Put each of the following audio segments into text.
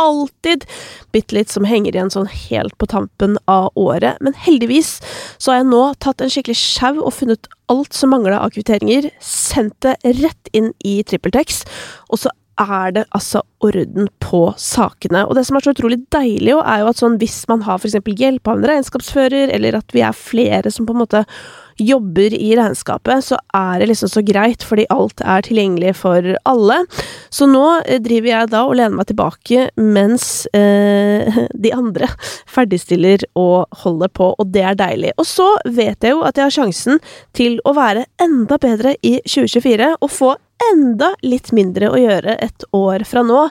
alltid bitte litt som henger igjen sånn helt på tampen av året. Men heldigvis så har jeg nå tatt en skikkelig sjau og funnet alt som mangla av kvitteringer, sendt det rett inn i TrippelTex, og så er det altså orden på sakene. Og det som er så utrolig deilig, jo, er jo at sånn hvis man har eksempel hjelp av en regnskapsfører, eller at vi er flere som på en måte jobber i regnskapet, så er det liksom så greit, fordi alt er tilgjengelig for alle. Så nå eh, driver jeg da og lener meg tilbake mens eh, de andre ferdigstiller og holder på, og det er deilig. Og så vet jeg jo at jeg har sjansen til å være enda bedre i 2024 og få enda litt mindre å gjøre et år fra nå,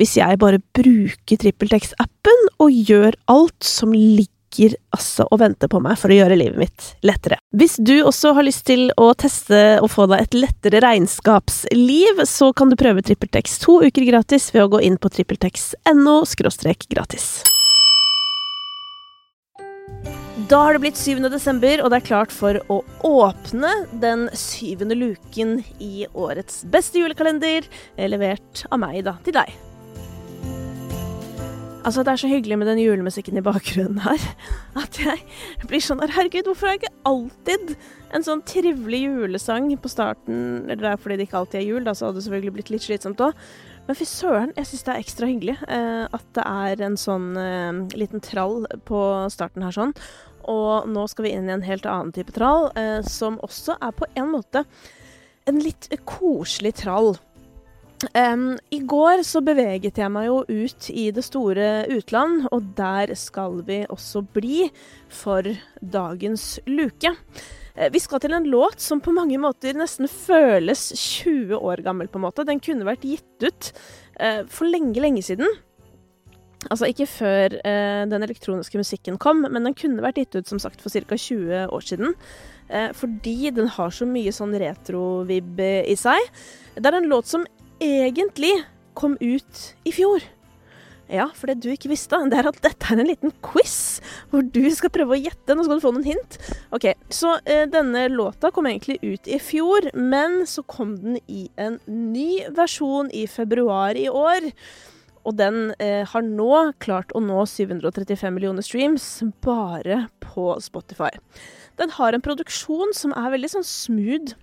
hvis jeg bare bruker TrippelTex-appen og gjør alt som ligger altså og venter på meg for å gjøre livet mitt lettere. Hvis du også har lyst til å teste og få deg et lettere regnskapsliv, så kan du prøve TrippelTex to uker gratis ved å gå inn på trippeltex.no gratis. Da har det blitt 7. desember, og det er klart for å åpne den syvende luken i årets beste julekalender, levert av meg da, til deg. Altså, det er så hyggelig med den julemusikken i bakgrunnen her. At jeg blir sånn Herregud, hvorfor har jeg ikke alltid en sånn trivelig julesang på starten? Eller det er fordi det ikke alltid er jul, da, så hadde det selvfølgelig blitt litt slitsomt òg. Men fy søren, jeg syns det er ekstra hyggelig eh, at det er en sånn eh, liten trall på starten her sånn. Og nå skal vi inn i en helt annen type trall, eh, som også er på en måte en litt koselig trall. Um, I går så beveget jeg meg jo ut i det store utland, og der skal vi også bli for dagens luke. Uh, vi skal til en låt som på mange måter nesten føles 20 år gammel, på en måte. Den kunne vært gitt ut uh, for lenge, lenge siden. Altså ikke før uh, den elektroniske musikken kom, men den kunne vært gitt ut som sagt for ca. 20 år siden. fordi den har så mye sånn retro-vib i seg. Det er en låt som egentlig kom ut i fjor. Ja, for det du ikke visste, det er at dette er en liten quiz hvor du skal prøve å gjette. Nå skal du få noen hint. Ok, Så eh, denne låta kom egentlig ut i fjor, men så kom den i en ny versjon i februar i år. Og den eh, har nå klart å nå 735 millioner streams bare på Spotify. Den har en produksjon som er veldig sånn smooth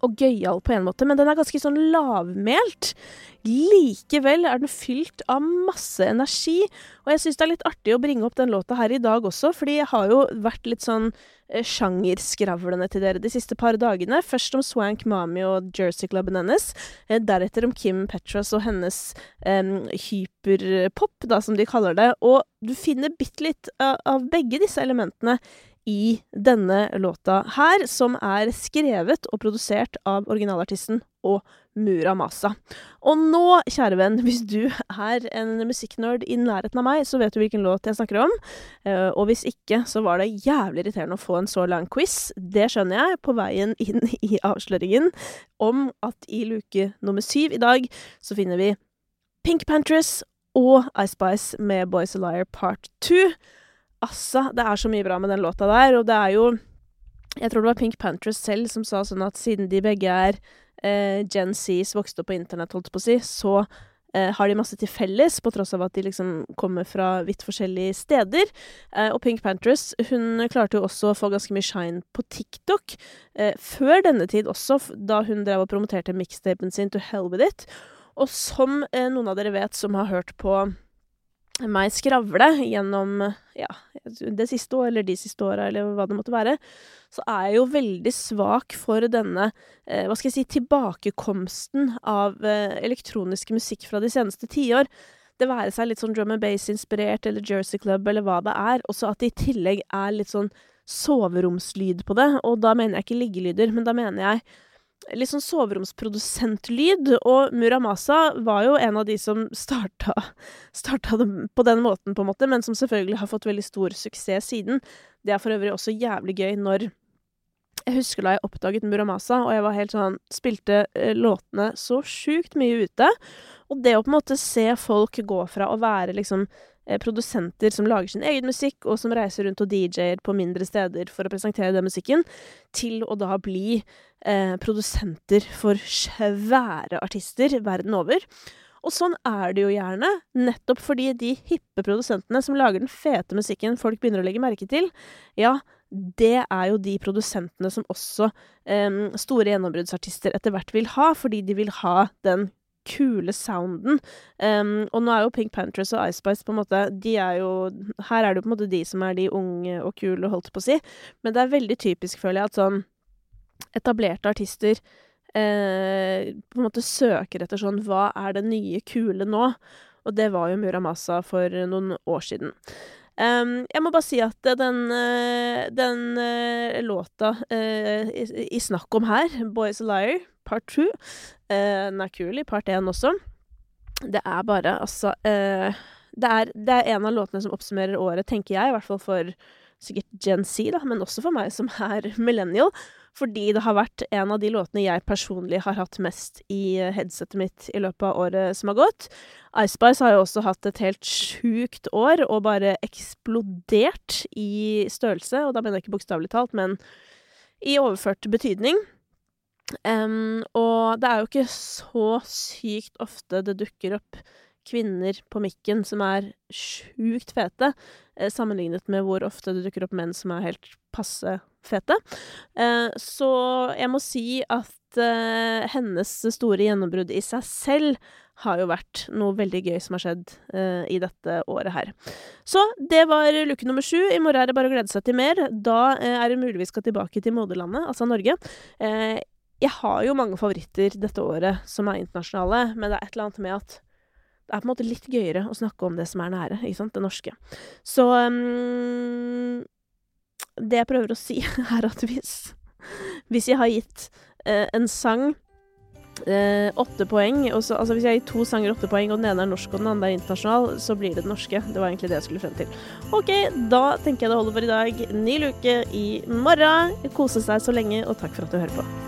og gøyal på en måte, men den er ganske sånn lavmælt. Likevel er den fylt av masse energi, og jeg syns det er litt artig å bringe opp den låta her i dag også, fordi jeg har jo vært litt sånn eh, sjangerskravlende til dere de siste par dagene. Først om Swank Mami og Jersey Clubben hennes, eh, deretter om Kim Petras og hennes um, hyperpop, da, som de kaller det, og du finner bitte litt av begge disse elementene i denne låta her, som er skrevet og produsert av originalartisten og Muramasa. Og nå, kjære venn, hvis du er en musikknerd i nærheten av meg, så vet du hvilken låt jeg snakker om. Uh, og hvis ikke, så var det jævlig irriterende å få en så lang quiz. Det skjønner jeg, på veien inn i avsløringen om at i luke nummer syv i dag så finner vi Pink Pantress og Ice Spice med Boys a Liar Part 2. Altså, det er så mye bra med den låta der, og det er jo Jeg tror det var Pink Panthers selv som sa sånn at siden de begge er eh, Gen Zs, vokste opp på internett, holdt på å si, så eh, har de masse til felles, på tross av at de liksom kommer fra vidt forskjellige steder. Eh, og Pink Panthers, hun klarte jo også å få ganske mye shine på TikTok, eh, før denne tid også, da hun drev og promoterte mixtapen sin To Hell With It. Og som eh, noen av dere vet som har hørt på meg skravle gjennom ja, det siste året, eller de siste åra, eller hva det måtte være, så er jeg jo veldig svak for denne, eh, hva skal jeg si, tilbakekomsten av eh, elektronisk musikk fra de seneste tiår. Det være seg litt sånn drum and bass-inspirert, eller Jersey Club, eller hva det er. Også at det i tillegg er litt sånn soveromslyd på det. Og da mener jeg ikke liggelyder, men da mener jeg litt sånn soveromsprodusentlyd, og Muramasa var jo en av de som starta, starta det på den måten, på en måte, men som selvfølgelig har fått veldig stor suksess siden. Det er for øvrig også jævlig gøy når jeg husker da jeg oppdaget Muramasa, og jeg var helt sånn Spilte eh, låtene så sjukt mye ute. Og det å på en måte se folk gå fra å være liksom eh, produsenter som lager sin egen musikk, og som reiser rundt og DJ-er på mindre steder for å presentere den musikken, til å da bli eh, produsenter for svære artister verden over. Og sånn er det jo gjerne, nettopp fordi de hippe produsentene som lager den fete musikken folk begynner å legge merke til, ja, det er jo de produsentene som også eh, store gjennombruddsartister etter hvert vil ha, fordi de vil ha den kule sounden. Um, og nå er jo Pink Panthers og Ice på en måte de er jo, Her er det jo på en måte de som er de unge og kule, holdt på å si. Men det er veldig typisk, føler jeg, at sånn etablerte artister eh, på en måte søker etter sånn Hva er det nye kule nå? Og det var jo Muramasa for noen år siden. Um, jeg må bare si at den, uh, den uh, låta uh, i, i, snakk om her, 'Boys a Liar', part two, den er kul i part én også. Det er bare, altså det er, det er, en av låtene som oppsummerer året, tenker jeg, i hvert fall for sikkert Gen Z, da, men også for meg som er millennial. Fordi det har vært en av de låtene jeg personlig har hatt mest i eh, headsetet mitt i løpet av året som har gått. Ice Spice har jo også hatt et helt sjukt år og bare eksplodert i størrelse. Og da mener jeg ikke bokstavelig talt, men i overført betydning. Um, og det er jo ikke så sykt ofte det dukker opp kvinner på mikken som er sjukt fete, eh, sammenlignet med hvor ofte det dukker opp menn som er helt passe fete. Eh, så jeg må si at eh, hennes store gjennombrudd i seg selv har jo vært noe veldig gøy som har skjedd i dette året her. Så det var luke nummer sju. I morgen er det bare å glede seg til mer. Da er det mulig vi skal tilbake til moderlandet, altså Norge. Jeg har jo mange favoritter dette året som er internasjonale, men det er et eller annet med at det er på en måte litt gøyere å snakke om det som er nære, ikke sant, det norske. Så um, Det jeg prøver å si, er at hvis Hvis jeg har gitt uh, en sang uh, åtte poeng, så, altså hvis jeg gitt to sanger åtte poeng, og den ene er norsk og den andre er internasjonal, så blir det den norske. Det var egentlig det jeg skulle frem til. OK, da tenker jeg det holder for i dag. Ny luke i morgen. Kose seg så lenge, og takk for at du hører på.